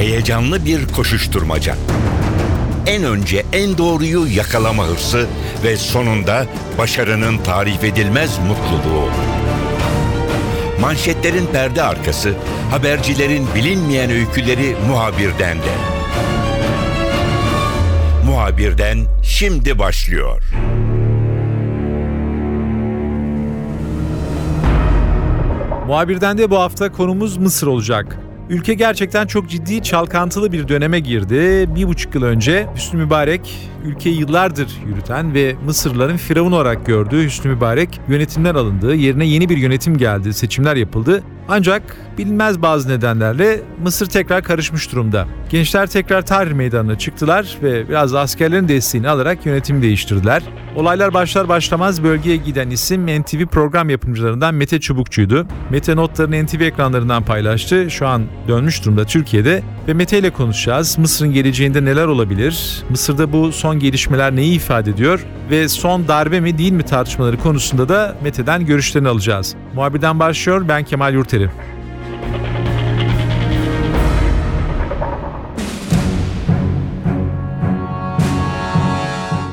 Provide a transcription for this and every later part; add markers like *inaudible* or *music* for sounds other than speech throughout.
Heyecanlı bir koşuşturmaca. En önce en doğruyu yakalama hırsı ve sonunda başarının tarif edilmez mutluluğu. Manşetlerin perde arkası, habercilerin bilinmeyen öyküleri muhabirden de. Muhabirden şimdi başlıyor. Muhabirden de bu hafta konumuz Mısır olacak. Ülke gerçekten çok ciddi çalkantılı bir döneme girdi. Bir buçuk yıl önce Hüsnü Mübarek ülkeyi yıllardır yürüten ve Mısırlıların firavun olarak gördüğü Hüsnü Mübarek yönetimden alındı. Yerine yeni bir yönetim geldi, seçimler yapıldı. Ancak bilinmez bazı nedenlerle Mısır tekrar karışmış durumda. Gençler tekrar Tahrir Meydanı'na çıktılar ve biraz askerlerin desteğini alarak yönetimi değiştirdiler. Olaylar başlar başlamaz bölgeye giden isim NTV program yapımcılarından Mete Çubukçu'ydu. Mete notlarını NTV ekranlarından paylaştı. Şu an dönmüş durumda Türkiye'de ve Mete ile konuşacağız. Mısır'ın geleceğinde neler olabilir? Mısır'da bu son gelişmeler neyi ifade ediyor? Ve son darbe mi değil mi tartışmaları konusunda da Mete'den görüşlerini alacağız. Muhabirden başlıyor ben Kemal Yurteri.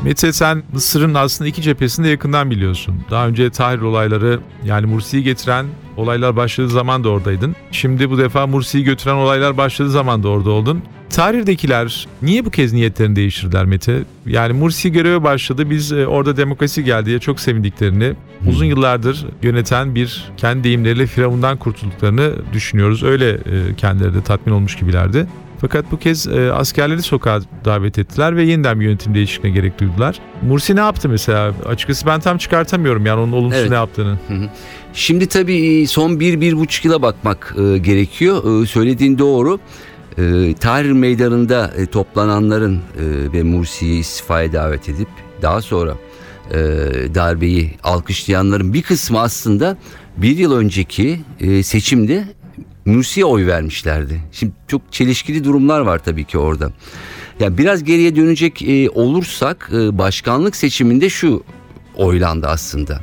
Mete sen Mısır'ın aslında iki cephesini de yakından biliyorsun. Daha önce Tahrir olayları yani Mursi'yi getiren olaylar başladığı zaman da oradaydın. Şimdi bu defa Mursi'yi götüren olaylar başladığı zaman da orada oldun. Tahrir'dekiler niye bu kez niyetlerini değiştirdiler Mete? Yani Mursi göreve başladı. Biz e, orada demokrasi geldi diye çok sevindiklerini, uzun yıllardır yöneten bir kendi deyimleriyle Firavundan kurtulduklarını düşünüyoruz. Öyle e, kendileri de tatmin olmuş gibilerdi. Fakat bu kez e, askerleri sokağa davet ettiler ve yeniden bir yönetim değişikliğine gerek duydular. Mursi ne yaptı mesela? Açıkçası ben tam çıkartamıyorum yani onun olumsuz Evet. ne yaptığını. Şimdi tabii son bir, bir buçuk yıla bakmak e, gerekiyor. E, söylediğin doğru. E, Tahrir Meydanı'nda e, toplananların e, ve Mursi'yi istifaya davet edip daha sonra e, darbeyi alkışlayanların bir kısmı aslında bir yıl önceki e, seçimde Mursi'ye oy vermişlerdi. Şimdi çok çelişkili durumlar var tabii ki orada. Yani biraz geriye dönecek e, olursak e, başkanlık seçiminde şu oylandı aslında.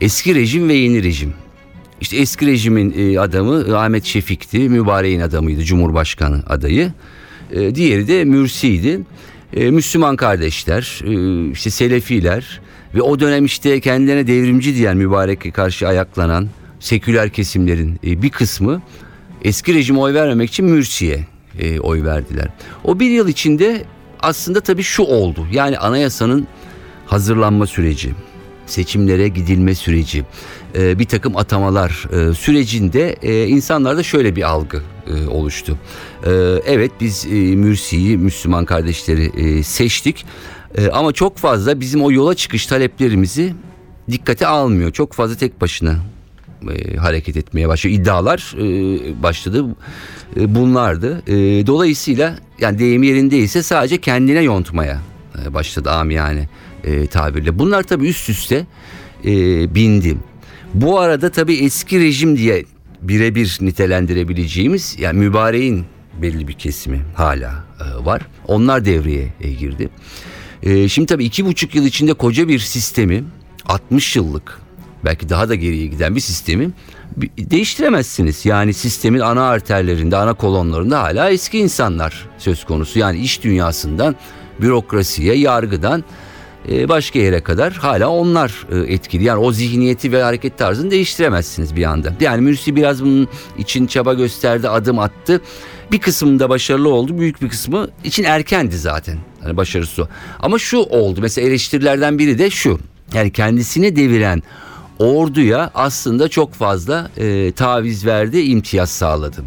Eski rejim ve yeni rejim. İşte eski rejimin e, adamı Ahmet Şefik'ti. Mübarek'in adamıydı. Cumhurbaşkanı adayı. E, diğeri de Mürsi'ydi. E, Müslüman kardeşler, e, işte Selefiler ve o dönem işte kendilerine devrimci diyen Mübarek'e karşı ayaklanan seküler kesimlerin e, bir kısmı eski rejime oy vermemek için Mürsi'ye e, oy verdiler. O bir yıl içinde aslında tabii şu oldu. Yani anayasanın hazırlanma süreci, seçimlere gidilme süreci, e, bir takım atamalar e, sürecinde e, insanlarda şöyle bir algı e, oluştu. E, evet biz e, Mürsi'yi, Müslüman kardeşleri e, seçtik E, ama çok fazla bizim o yola çıkış taleplerimizi dikkate almıyor. Çok fazla tek başına e, hareket etmeye başlıyor. İddialar e, başladı. E, bunlardı. E, dolayısıyla yani deyim yerindeyse sadece kendine yontmaya e, başladı amiyane e, tabirle. Bunlar tabii üst üste e, bindi. Bu arada tabii eski rejim diye birebir nitelendirebileceğimiz yani mübareğin belli bir kesimi hala e, var. Onlar devreye e, girdi. E, şimdi tabii iki buçuk yıl içinde koca bir sistemi 60 yıllık belki daha da geriye giden bir sistemi değiştiremezsiniz. Yani sistemin ana arterlerinde, ana kolonlarında hala eski insanlar söz konusu. Yani iş dünyasından bürokrasiye, yargıdan e, başka yere kadar hala onlar e, etkili. Yani o zihniyeti ve hareket tarzını değiştiremezsiniz bir anda. Yani Mürsi biraz bunun için çaba gösterdi, adım attı. Bir kısmında başarılı oldu, büyük bir kısmı için erkendi zaten. Hani başarısı o. Ama şu oldu. Mesela eleştirilerden biri de şu. Yani kendisini deviren orduya aslında çok fazla e, taviz verdi, imtiyaz sağladı.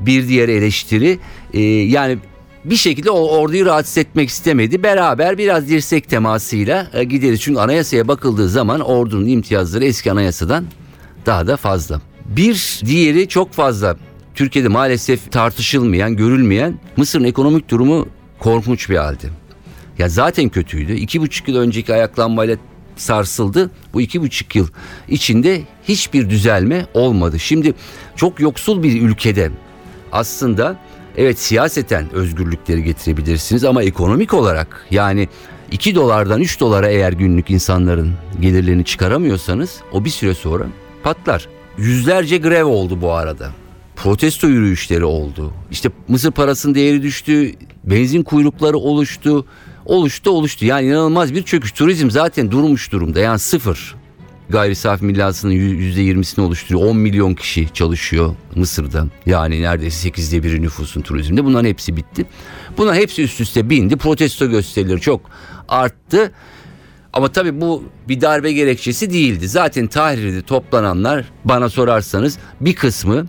Bir diğer eleştiri e, yani bir şekilde o orduyu rahatsız etmek istemedi. Beraber biraz dirsek temasıyla e, gideriz. Çünkü anayasaya bakıldığı zaman ordunun imtiyazları eski anayasadan daha da fazla. Bir diğeri çok fazla Türkiye'de maalesef tartışılmayan, görülmeyen Mısır'ın ekonomik durumu korkunç bir halde. Ya zaten kötüydü. İki buçuk yıl önceki ayaklanmayla sarsıldı. Bu iki buçuk yıl içinde hiçbir düzelme olmadı. Şimdi çok yoksul bir ülkede aslında evet siyaseten özgürlükleri getirebilirsiniz ama ekonomik olarak yani 2 dolardan 3 dolara eğer günlük insanların gelirlerini çıkaramıyorsanız o bir süre sonra patlar. Yüzlerce grev oldu bu arada. protesto yürüyüşleri oldu. İşte Mısır parasının değeri düştü, benzin kuyrukları oluştu, oluştu oluştu. Yani inanılmaz bir çöküş. Turizm zaten durmuş durumda yani sıfır. Gayri safi millasının %20'sini oluşturuyor. 10 milyon kişi çalışıyor Mısır'da. Yani neredeyse 8'de biri nüfusun turizmde. Bunların hepsi bitti. Buna hepsi üst üste bindi. Protesto gösterileri çok arttı. Ama tabii bu bir darbe gerekçesi değildi. Zaten Tahrir'de toplananlar bana sorarsanız bir kısmı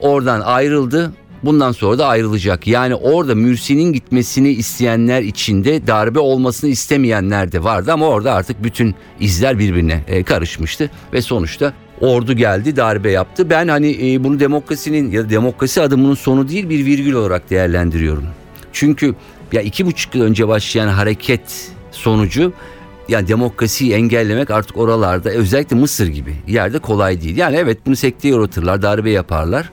oradan ayrıldı. Bundan sonra da ayrılacak. Yani orada Mürsi'nin gitmesini isteyenler içinde darbe olmasını istemeyenler de vardı ama orada artık bütün izler birbirine e, karışmıştı ve sonuçta ordu geldi darbe yaptı. Ben hani e, bunu demokrasinin ya da demokrasi adımının sonu değil bir virgül olarak değerlendiriyorum. Çünkü ya iki buçuk yıl önce başlayan hareket sonucu yani demokrasiyi engellemek artık oralarda özellikle Mısır gibi yerde kolay değil. Yani evet bunu sekteye uğratırlar, darbe yaparlar.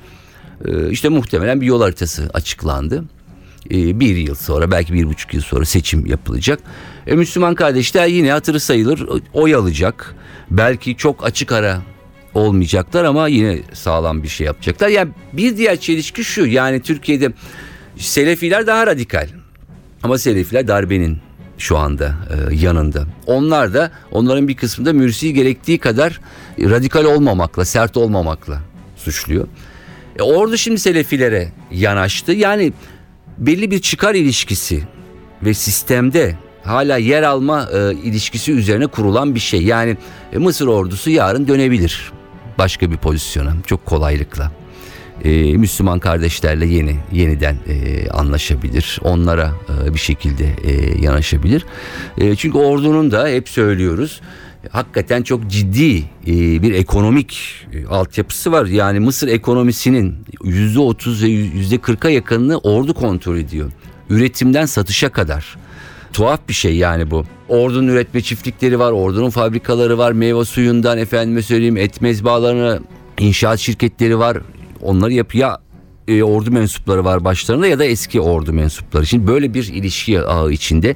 Ee, işte muhtemelen bir yol haritası açıklandı. Ee, bir yıl sonra belki bir buçuk yıl sonra seçim yapılacak. E, Müslüman kardeşler yine hatırı sayılır oy alacak. Belki çok açık ara olmayacaklar ama yine sağlam bir şey yapacaklar. Yani bir diğer çelişki şu yani Türkiye'de Selefiler daha radikal. Ama Selefiler darbenin şu anda e, yanında. Onlar da onların bir kısmında Mürsi'yi gerektiği kadar radikal olmamakla, sert olmamakla suçluyor. E, ordu şimdi Selefilere yanaştı. Yani belli bir çıkar ilişkisi ve sistemde hala yer alma e, ilişkisi üzerine kurulan bir şey. Yani e, Mısır ordusu yarın dönebilir başka bir pozisyona çok kolaylıkla. E, Müslüman kardeşlerle yeni yeniden e, anlaşabilir. Onlara e, bir şekilde e, yanaşabilir. E, çünkü ordunun da hep söylüyoruz hakikaten çok ciddi e, bir ekonomik e, altyapısı var. Yani Mısır ekonomisinin yüzde otuz ve yüzde kırka yakınını ordu kontrol ediyor. Üretimden satışa kadar. Tuhaf bir şey yani bu. Ordunun üretme çiftlikleri var, ordunun fabrikaları var, meyve suyundan efendime söyleyeyim et mezbalarına, inşaat şirketleri var. Onları yapıyor e, ordu mensupları var başlarında ya da eski ordu mensupları. Şimdi böyle bir ilişki ağı içinde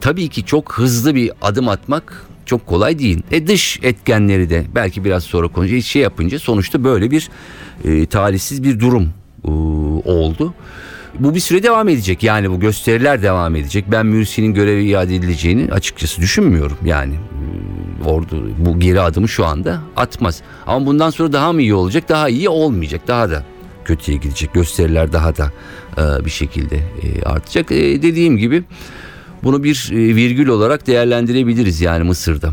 tabii ki çok hızlı bir adım atmak çok kolay değil. E dış etkenleri de belki biraz sonra konuşacağız. Şey yapınca sonuçta böyle bir e, talihsiz bir durum e, oldu. Bu bir süre devam edecek. Yani bu gösteriler devam edecek. Ben Mürsi'nin görevi iade edileceğini açıkçası düşünmüyorum. Yani e, ordu bu geri adımı şu anda atmaz. Ama bundan sonra daha mı iyi olacak? Daha iyi olmayacak. Daha da kötüye gidecek. Gösteriler daha da e, bir şekilde e, artacak. E, dediğim gibi bunu bir e, virgül olarak değerlendirebiliriz yani Mısır'da.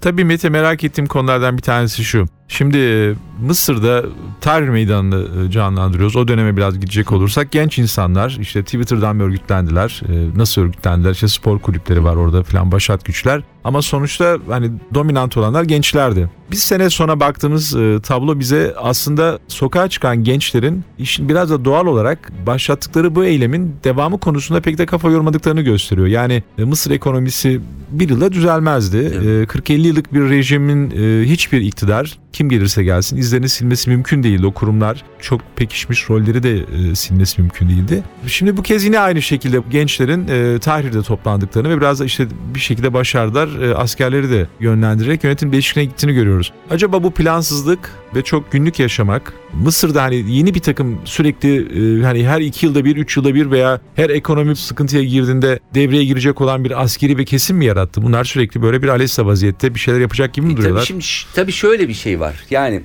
Tabii Mete merak ettiğim konulardan bir tanesi şu. Şimdi e, Mısır'da Tahrir Meydanı'nı e, canlandırıyoruz. O döneme biraz gidecek olursak genç insanlar işte Twitter'dan mı örgütlendiler? Nasıl örgütlendiler? İşte spor kulüpleri var orada falan başat güçler. Ama sonuçta hani dominant olanlar gençlerdi. Biz sene sonra baktığımız e, tablo bize aslında sokağa çıkan gençlerin işin biraz da doğal olarak başlattıkları bu eylemin devamı konusunda pek de kafa yormadıklarını gösteriyor. Yani e, Mısır ekonomisi bir yılda düzelmezdi. Evet. E, 40-50 yıllık bir rejimin e, hiçbir iktidar kim gelirse gelsin izlerini silmesi mümkün değildi. O kurumlar çok pekişmiş rolleri de e, silmesi mümkün değildi. Şimdi bu kez yine aynı şekilde gençlerin e, Tahrir'de toplandıklarını ve biraz da işte bir şekilde başardılar e, askerleri de yönlendirerek yönetim değişikliğine gittiğini görüyoruz. Acaba bu plansızlık ve çok günlük yaşamak Mısır'da hani yeni bir takım sürekli e, hani her iki yılda bir, üç yılda bir veya her ekonomi sıkıntıya girdiğinde devreye girecek olan bir askeri bir kesim mi yarattı? Bunlar sürekli böyle bir aleyhsa vaziyette bir şeyler yapacak gibi mi e, duruyorlar? Tabii, şimdi, tabii şöyle bir şey var. Yani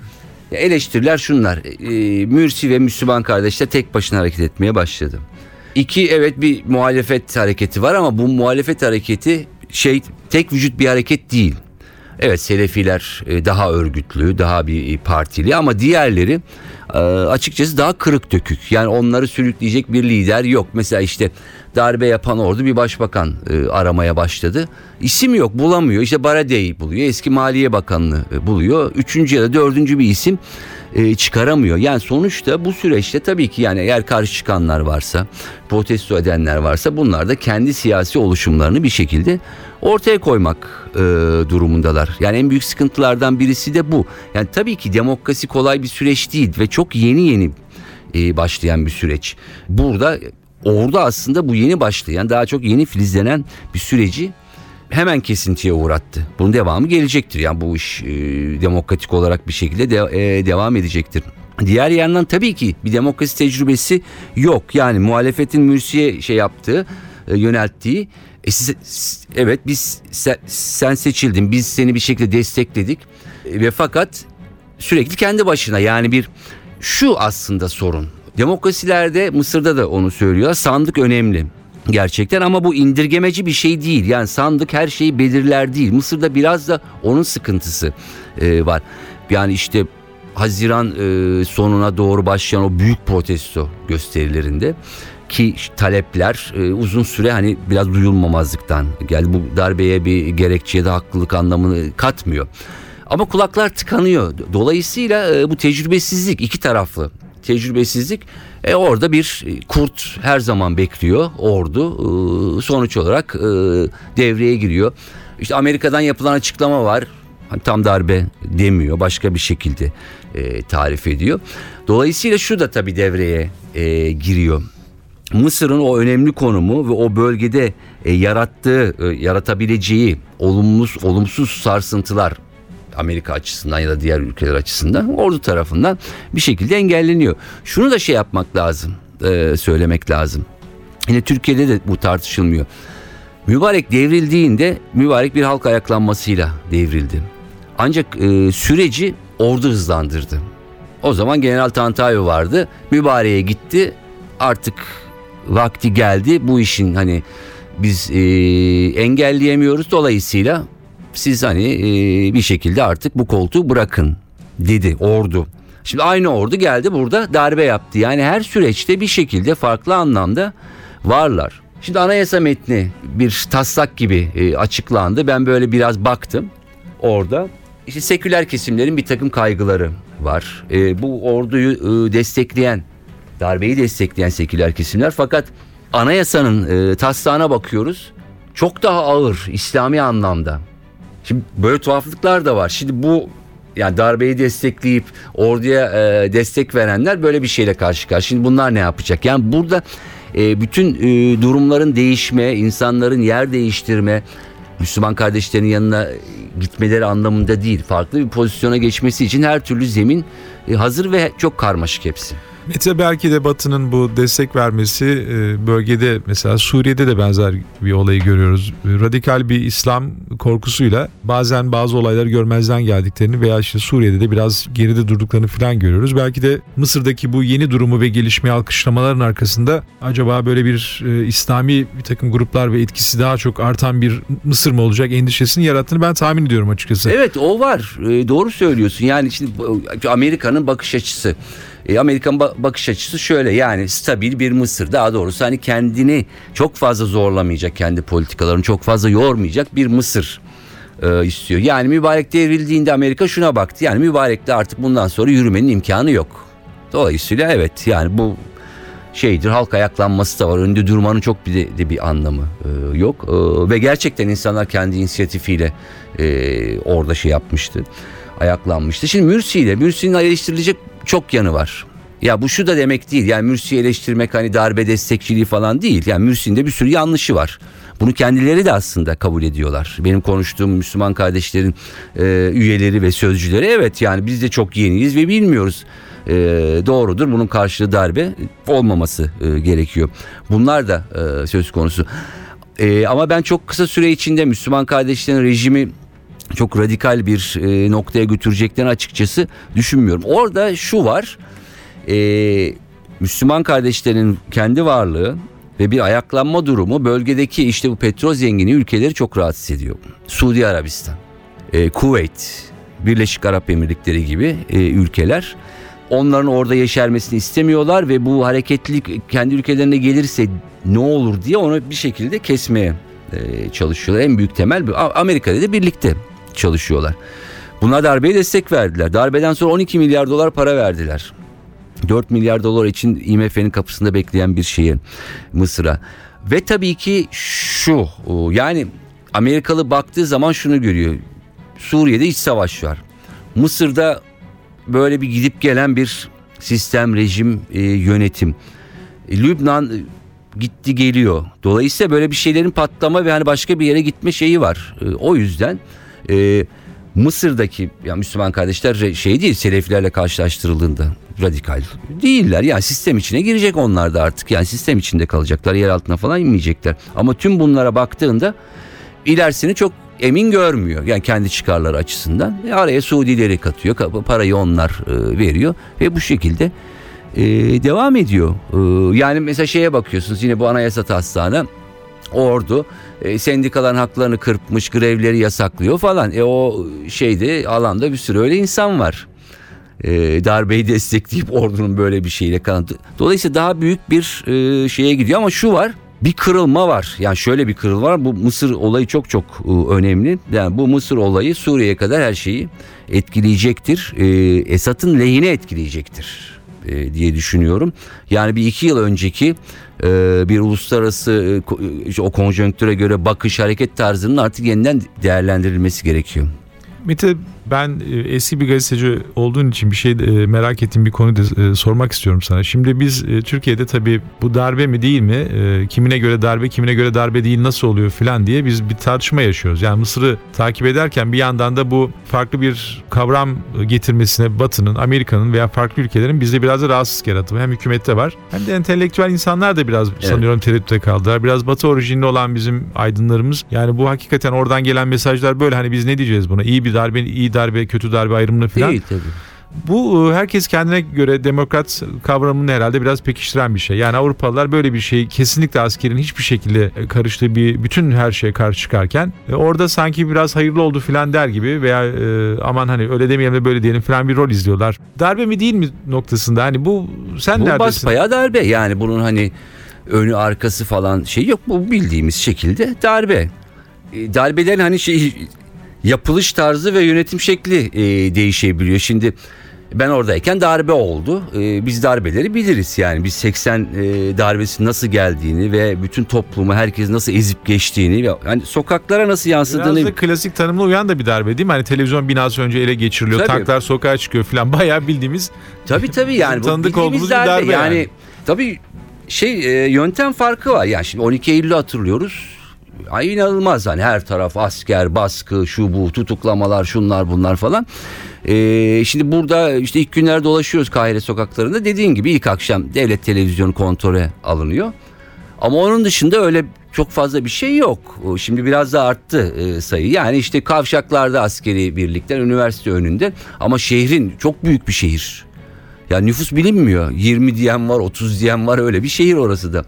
eleştiriler şunlar. E, Mürsi ve Müslüman kardeşler tek başına hareket etmeye başladı. İki evet bir muhalefet hareketi var ama bu muhalefet hareketi şey tek vücut bir hareket değil. Evet Selefiler e, daha örgütlü, daha bir partili ama diğerleri e, açıkçası daha kırık dökük. Yani onları sürükleyecek bir lider yok. Mesela işte darbe yapan ordu bir başbakan e, aramaya başladı. İsim yok bulamıyor. İşte Barade'yi buluyor. Eski Maliye Bakanlığı buluyor. Üçüncü ya da dördüncü bir isim e, çıkaramıyor. Yani sonuçta bu süreçte tabii ki yani eğer karşı çıkanlar varsa, protesto edenler varsa bunlar da kendi siyasi oluşumlarını bir şekilde ortaya koymak e, durumundalar. Yani en büyük sıkıntılardan birisi de bu. Yani tabii ki demokrasi kolay bir süreç değil ve çok yeni yeni e, başlayan bir süreç. Burada orada aslında bu yeni başlayan daha çok yeni filizlenen bir süreci hemen kesintiye uğrattı. Bunun devamı gelecektir. Yani bu iş e, demokratik olarak bir şekilde de, e, devam edecektir. Diğer yandan tabii ki bir demokrasi tecrübesi yok. Yani muhalefetin Mürsi'ye şey yaptığı, e, yönelttiği e siz, evet biz sen, sen seçildin biz seni bir şekilde destekledik e, ve fakat sürekli kendi başına yani bir şu aslında sorun. Demokrasilerde Mısır'da da onu söylüyor sandık önemli gerçekten ama bu indirgemeci bir şey değil. Yani sandık her şeyi belirler değil. Mısır'da biraz da onun sıkıntısı e, var. Yani işte Haziran e, sonuna doğru başlayan o büyük protesto gösterilerinde ki talepler e, uzun süre hani biraz duyulmamazlıktan geldi. Bu darbeye bir gerekçeye de haklılık anlamını katmıyor. Ama kulaklar tıkanıyor. Dolayısıyla e, bu tecrübesizlik iki taraflı tecrübesizlik e, orada bir kurt her zaman bekliyor ordu e, sonuç olarak e, devreye giriyor. İşte Amerika'dan yapılan açıklama var. Hani tam darbe demiyor başka bir şekilde e, tarif ediyor. Dolayısıyla şu da tabii devreye e, giriyor. Mısır'ın o önemli konumu ve o bölgede e, yarattığı, e, yaratabileceği olumsuz olumsuz sarsıntılar Amerika açısından ya da diğer ülkeler açısından ordu tarafından bir şekilde engelleniyor. Şunu da şey yapmak lazım, e, söylemek lazım. Yine Türkiye'de de bu tartışılmıyor. Mübarek devrildiğinde mübarek bir halk ayaklanmasıyla devrildi. Ancak e, süreci ordu hızlandırdı. O zaman General Tantayo vardı. Mübareğe gitti. Artık vakti geldi. Bu işin hani biz e, engelleyemiyoruz. Dolayısıyla siz hani e, bir şekilde artık bu koltuğu bırakın dedi ordu. Şimdi aynı ordu geldi burada darbe yaptı. Yani her süreçte bir şekilde farklı anlamda varlar. Şimdi anayasa metni bir taslak gibi e, açıklandı. Ben böyle biraz baktım orada. İşte seküler kesimlerin bir takım kaygıları var. E, bu orduyu e, destekleyen, darbeyi destekleyen seküler kesimler. Fakat anayasanın e, taslağına bakıyoruz. Çok daha ağır İslami anlamda. Şimdi böyle tuhaflıklar da var. Şimdi bu yani darbeyi destekleyip orduya e, destek verenler böyle bir şeyle karşı karşıya. Şimdi bunlar ne yapacak? Yani burada e, bütün e, durumların değişme, insanların yer değiştirme, Müslüman kardeşlerin yanına gitmeleri anlamında değil. Farklı bir pozisyona geçmesi için her türlü zemin e, hazır ve çok karmaşık hepsi. Mete belki de Batı'nın bu destek vermesi e, bölgede mesela Suriye'de de benzer bir olayı görüyoruz. Radikal bir İslam korkusuyla bazen bazı olayları görmezden geldiklerini veya işte Suriye'de de biraz geride durduklarını falan görüyoruz. Belki de Mısır'daki bu yeni durumu ve gelişmeyi alkışlamaların arkasında acaba böyle bir e, İslami bir takım gruplar ve etkisi daha çok artan bir Mısır mı olacak endişesini yarattığını ben tahmin ediyorum açıkçası. Evet o var. E, doğru söylüyorsun. Yani şimdi Amerika'nın bakış açısı. E, Amerikan bakış açısı şöyle yani stabil bir Mısır daha doğrusu hani kendini çok fazla zorlamayacak kendi politikalarını çok fazla yormayacak bir Mısır e, istiyor. Yani mübarek devrildiğinde Amerika şuna baktı yani mübarekte artık bundan sonra yürümenin imkanı yok. Dolayısıyla evet yani bu şeydir halk ayaklanması da var önde durmanın çok bir de, bir anlamı e, yok e, ve gerçekten insanlar kendi inisiyatifiyle e, orada şey yapmıştı ayaklanmıştı. Şimdi Mürsi ile Mürsi'nin eleştirilecek çok yanı var. Ya bu şu da demek değil. Yani Mürsi'yi eleştirmek hani darbe destekçiliği falan değil. Yani Mürsi'nin de bir sürü yanlışı var. Bunu kendileri de aslında kabul ediyorlar. Benim konuştuğum Müslüman kardeşlerin e, üyeleri ve sözcüleri evet yani biz de çok yeniyiz ve bilmiyoruz. E, doğrudur bunun karşılığı darbe olmaması e, gerekiyor. Bunlar da e, söz konusu. E, ama ben çok kısa süre içinde Müslüman kardeşlerin rejimi çok radikal bir e, noktaya götüreceklerini açıkçası düşünmüyorum. Orada şu var. E, Müslüman kardeşlerin kendi varlığı ve bir ayaklanma durumu bölgedeki işte bu petrol zengini ülkeleri çok rahatsız ediyor. Suudi Arabistan, e, Kuveyt, Birleşik Arap Emirlikleri gibi e, ülkeler onların orada yeşermesini istemiyorlar ve bu hareketlilik kendi ülkelerine gelirse ne olur diye onu bir şekilde kesmeye e, çalışıyorlar. En büyük temel Amerika'da da birlikte çalışıyorlar. Buna darbeye destek verdiler. Darbeden sonra 12 milyar dolar para verdiler. 4 milyar dolar için IMF'nin kapısında bekleyen bir şeye Mısır'a. Ve tabii ki şu yani Amerikalı baktığı zaman şunu görüyor. Suriye'de iç savaş var. Mısır'da böyle bir gidip gelen bir sistem, rejim, e, yönetim. E, Lübnan e, gitti geliyor. Dolayısıyla böyle bir şeylerin patlama ve hani başka bir yere gitme şeyi var. E, o yüzden e, Mısır'daki ya Müslüman kardeşler şey değil Selefilerle karşılaştırıldığında radikal değiller. Yani sistem içine girecek onlar da artık. Yani sistem içinde kalacaklar. Yer altına falan inmeyecekler. Ama tüm bunlara baktığında ilerisini çok emin görmüyor. Yani kendi çıkarları açısından. E araya Suudileri katıyor. Parayı onlar e, veriyor ve bu şekilde e, devam ediyor. E, yani mesela şeye bakıyorsunuz yine bu anayasa taslağına ordu e, sendikaların haklarını kırpmış, grevleri yasaklıyor falan. E o şeyde alanda bir sürü öyle insan var. E, darbeyi *laughs* destekleyip ordunun böyle bir şeyle kanıtı. Dolayısıyla daha büyük bir e, şeye gidiyor ama şu var bir kırılma var. Yani şöyle bir kırılma var. Bu Mısır olayı çok çok e, önemli. Yani bu Mısır olayı Suriye'ye kadar her şeyi etkileyecektir. E, Esad'ın lehine etkileyecektir e, diye düşünüyorum. Yani bir iki yıl önceki bir uluslararası e, o konjonktüre göre bakış hareket tarzının artık yeniden değerlendirilmesi gerekiyor. Mete ben e, eski bir gazeteci olduğun için bir şey e, merak ettiğim bir konu da e, sormak istiyorum sana. Şimdi biz Türkiye'de tabii bu darbe mi değil mi? Kimine göre darbe, kimine göre darbe değil nasıl oluyor filan diye biz bir tartışma yaşıyoruz. Yani Mısır'ı takip ederken bir yandan da bu farklı bir kavram getirmesine Batı'nın, Amerika'nın veya farklı ülkelerin bizde biraz da rahatsız yaratımı hem hükümette var hem de entelektüel insanlar da biraz evet. sanıyorum tereddütte kaldılar. Biraz Batı orijinli olan bizim aydınlarımız yani bu hakikaten oradan gelen mesajlar böyle hani biz ne diyeceğiz buna? İyi bir darbe, iyi darbe darbe, kötü darbe ayrımını falan. Değil tabii. Bu e, herkes kendine göre demokrat kavramını herhalde biraz pekiştiren bir şey. Yani Avrupalılar böyle bir şeyi kesinlikle askerin hiçbir şekilde karıştığı bir bütün her şeye karşı çıkarken e, orada sanki biraz hayırlı oldu filan der gibi veya e, aman hani öyle demeyelim de böyle diyelim filan bir rol izliyorlar. Darbe mi değil mi noktasında hani bu sen bu neredesin? Bu basbayağı darbe yani bunun hani önü arkası falan şey yok bu bildiğimiz şekilde darbe. Darbelerin hani şey yapılış tarzı ve yönetim şekli e, değişebiliyor. Şimdi ben oradayken darbe oldu. E, biz darbeleri biliriz yani biz 80 e, darbesi nasıl geldiğini ve bütün toplumu herkes nasıl ezip geçtiğini ve yani sokaklara nasıl yansıdığını. Biraz da klasik tanımla uyan da bir darbe değil mi? Hani televizyon binası önce ele geçiriliyor, tabii. tanklar sokağa çıkıyor falan *laughs* bayağı bildiğimiz. Tabii tabii yani *laughs* tanıdık olduğumuz darbe, darbe yani. yani. Tabii şey e, yöntem farkı var. Yani şimdi 12 Eylül'ü hatırlıyoruz Ay inanılmaz hani her taraf asker, baskı, şu bu, tutuklamalar, şunlar bunlar falan. Ee, şimdi burada işte ilk günler dolaşıyoruz Kahire sokaklarında. Dediğin gibi ilk akşam devlet televizyonu kontrole alınıyor. Ama onun dışında öyle çok fazla bir şey yok. Şimdi biraz da arttı e, sayı. Yani işte kavşaklarda askeri birlikler, üniversite önünde. Ama şehrin çok büyük bir şehir. Yani nüfus bilinmiyor. 20 diyen var, 30 diyen var öyle bir şehir orası da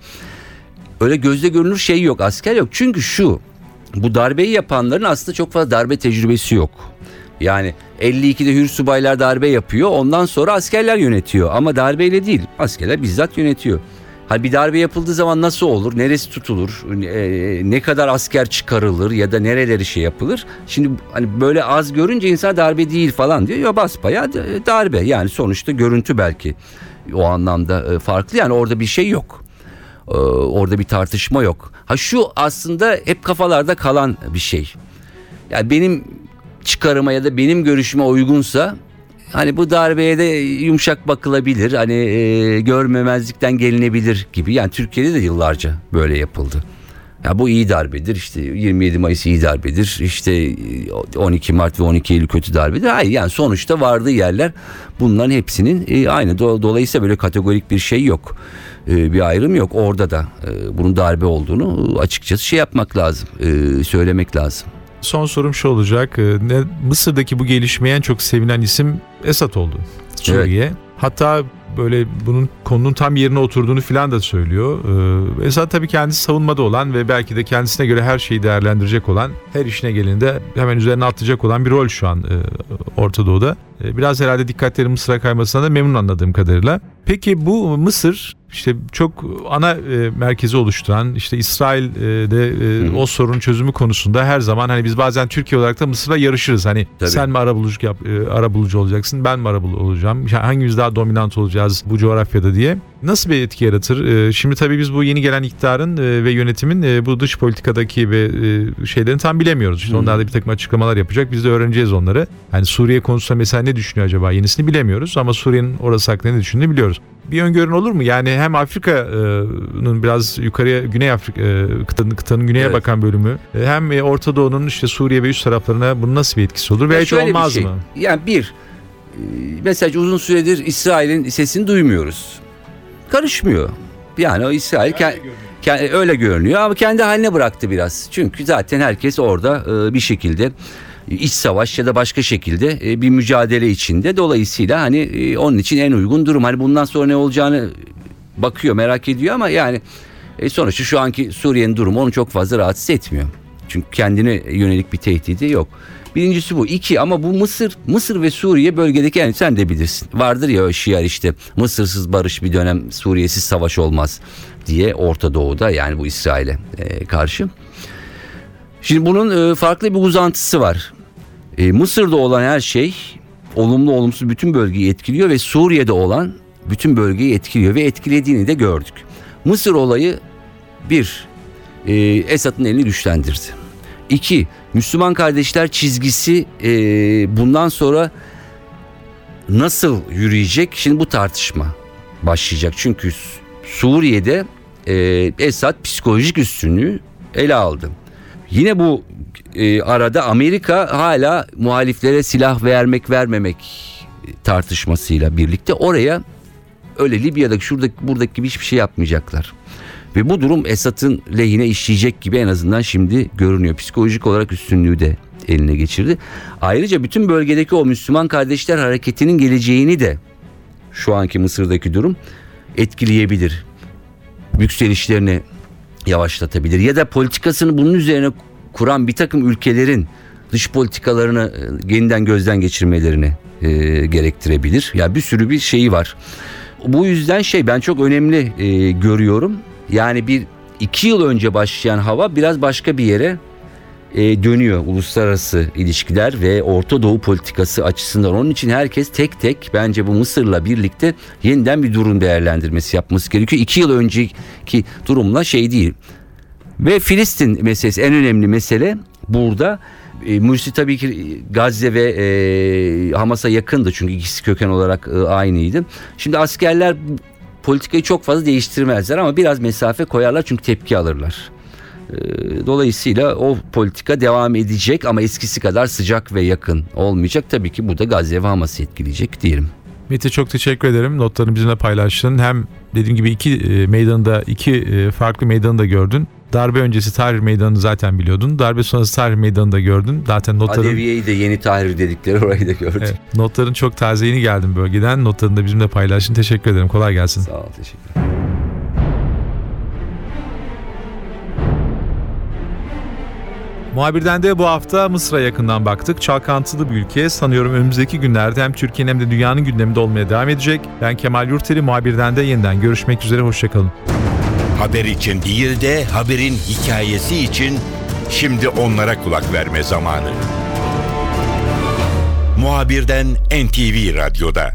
öyle gözle görünür şey yok asker yok. Çünkü şu bu darbeyi yapanların aslında çok fazla darbe tecrübesi yok. Yani 52'de hür subaylar darbe yapıyor ondan sonra askerler yönetiyor ama darbeyle değil askerler bizzat yönetiyor. Hani bir darbe yapıldığı zaman nasıl olur? Neresi tutulur? E, ne kadar asker çıkarılır ya da nereleri şey yapılır? Şimdi hani böyle az görünce insan darbe değil falan diyor. Ya basbayağı darbe. Yani sonuçta görüntü belki o anlamda e, farklı. Yani orada bir şey yok. Ee, orada bir tartışma yok. Ha şu aslında hep kafalarda kalan bir şey. Yani benim çıkarıma ya da benim görüşüme uygunsa hani bu darbeye de yumuşak bakılabilir. Hani e, görmemezlikten gelinebilir gibi. Yani Türkiye'de de yıllarca böyle yapıldı. Ya bu iyi darbedir. İşte 27 Mayıs iyi darbedir. İşte 12 Mart ve 12 Eylül kötü darbedir. Hayır yani sonuçta vardığı yerler bunların hepsinin e, aynı. Dolayısıyla böyle kategorik bir şey yok. E, bir ayrım yok. Orada da e, bunun darbe olduğunu açıkçası şey yapmak lazım. Söylemek lazım. Son sorum şu olacak. Ne, Mısır'daki bu gelişmeye en çok sevinen isim Esat oldu. Suriye. Evet. Hatta böyle bunun konunun tam yerine oturduğunu filan da söylüyor. Ee, Esad tabii kendisi savunmada olan ve belki de kendisine göre her şeyi değerlendirecek olan, her işine gelinde hemen üzerine atlayacak olan bir rol şu an e, Orta Doğu'da. E, biraz herhalde dikkatleri Mısır'a kaymasına da memnun anladığım kadarıyla. Peki bu Mısır işte çok ana e, merkezi oluşturan işte İsrail'de e, o sorun çözümü konusunda her zaman hani biz bazen Türkiye olarak da Mısır'la yarışırız. Hani Tabii. sen mi arabuluculuk yap, e, arabulucu olacaksın ben mi arabulucu olacağım? Hangimiz daha dominant olacağız bu coğrafyada diye. Nasıl bir etki yaratır? E, şimdi tabii biz bu yeni gelen iktidarın e, ve yönetimin e, bu dış politikadaki ve e, şeylerini tam bilemiyoruz. İşte onlar da bir takım açıklamalar yapacak. Biz de öğreneceğiz onları. Hani Suriye konusunda mesela ne düşünüyor acaba? Yenisini bilemiyoruz ama Suriye'nin orası hakkında ne düşündüğünü biliyoruz. Bir öngörün olur mu? Yani hem Afrika'nın biraz yukarıya Güney Afrika e, kıtanın, kıtanın güneye Evet. bakan bölümü e, hem e, Orta Doğu'nun işte Suriye ve üst taraflarına bunun nasıl bir etkisi olur Ya hiç şöyle bir olmaz şey, mı? Yani bir, mesela uzun süredir İsrail'in sesini duymuyoruz. Karışmıyor. Yani o İsrail ke- ke- öyle görünüyor ama kendi haline bıraktı biraz. Çünkü zaten herkes orada bir şekilde iç savaş ya da başka şekilde e, bir mücadele içinde. Dolayısıyla hani e, onun için en uygun durum. Hani bundan sonra ne olacağını bakıyor, merak ediyor ama yani e, sonuçta şu anki Suriye'nin durumu onu çok fazla rahatsız etmiyor. Çünkü kendine yönelik bir tehdidi yok. Birincisi bu. İki ama bu Mısır, Mısır ve Suriye bölgedeki yani sen de bilirsin. Vardır ya o şiar işte Mısırsız barış bir dönem Suriyesiz savaş olmaz diye Orta Doğu'da yani bu İsrail'e e, karşı. Şimdi bunun e, farklı bir uzantısı var. E, Mısır'da olan her şey olumlu olumsuz bütün bölgeyi etkiliyor ve Suriye'de olan bütün bölgeyi etkiliyor ve etkilediğini de gördük. Mısır olayı bir e, Esad'ın elini güçlendirdi. İki Müslüman kardeşler çizgisi e, bundan sonra nasıl yürüyecek? Şimdi bu tartışma başlayacak. Çünkü Suriye'de e, Esad psikolojik üstünlüğü ele aldı. Yine bu e, arada Amerika hala muhaliflere silah vermek vermemek tartışmasıyla birlikte oraya öyle Libya'daki şuradaki buradaki gibi hiçbir şey yapmayacaklar. Ve bu durum Esad'ın lehine işleyecek gibi en azından şimdi görünüyor. Psikolojik olarak üstünlüğü de eline geçirdi. Ayrıca bütün bölgedeki o Müslüman kardeşler hareketinin geleceğini de şu anki Mısır'daki durum etkileyebilir. Yükselişlerini yavaşlatabilir. Ya da politikasını bunun üzerine kuran bir takım ülkelerin dış politikalarını e, yeniden gözden geçirmelerini e, gerektirebilir. Ya bir sürü bir şeyi var. Bu yüzden şey ben çok önemli e, görüyorum. Yani bir iki yıl önce başlayan hava biraz başka bir yere e, dönüyor uluslararası ilişkiler ve Orta Doğu politikası açısından. Onun için herkes tek tek bence bu Mısır'la birlikte yeniden bir durum değerlendirmesi yapması gerekiyor. İki yıl önceki durumla şey değil. Ve Filistin meselesi en önemli mesele burada. E, Mursi tabii ki Gazze ve e, Hamas'a yakındı çünkü ikisi köken olarak e, aynıydı. Şimdi askerler politikayı çok fazla değiştirmezler ama biraz mesafe koyarlar çünkü tepki alırlar. E, Dolayısıyla o politika devam edecek ama eskisi kadar sıcak ve yakın olmayacak. Tabii ki bu da Gazze ve Hamas'ı etkileyecek diyelim. Mete çok teşekkür ederim. Notlarını bizimle paylaştın. Hem dediğim gibi iki e, meydanında iki e, farklı meydanı da gördün. Darbe öncesi Tahrir Meydanı'nı zaten biliyordun. Darbe sonrası Tahrir Meydanı'nı da gördün. Zaten notların, Adeviye'yi de yeni tahrir dedikleri orayı da gördük. Evet, notların çok taze yeni geldin bölgeden. Notlarını da bizimle paylaştın. Teşekkür ederim. Kolay gelsin. Sağ ol teşekkür Muhabirden de bu hafta Mısır'a yakından baktık. Çalkantılı bir ülke. Sanıyorum önümüzdeki günlerde hem Türkiye'nin hem de dünyanın gündeminde olmaya devam edecek. Ben Kemal Yurteli muhabirden de yeniden görüşmek üzere. Hoşçakalın. Haber için değil de haberin hikayesi için şimdi onlara kulak verme zamanı. Muhabirden NTV Radyo'da.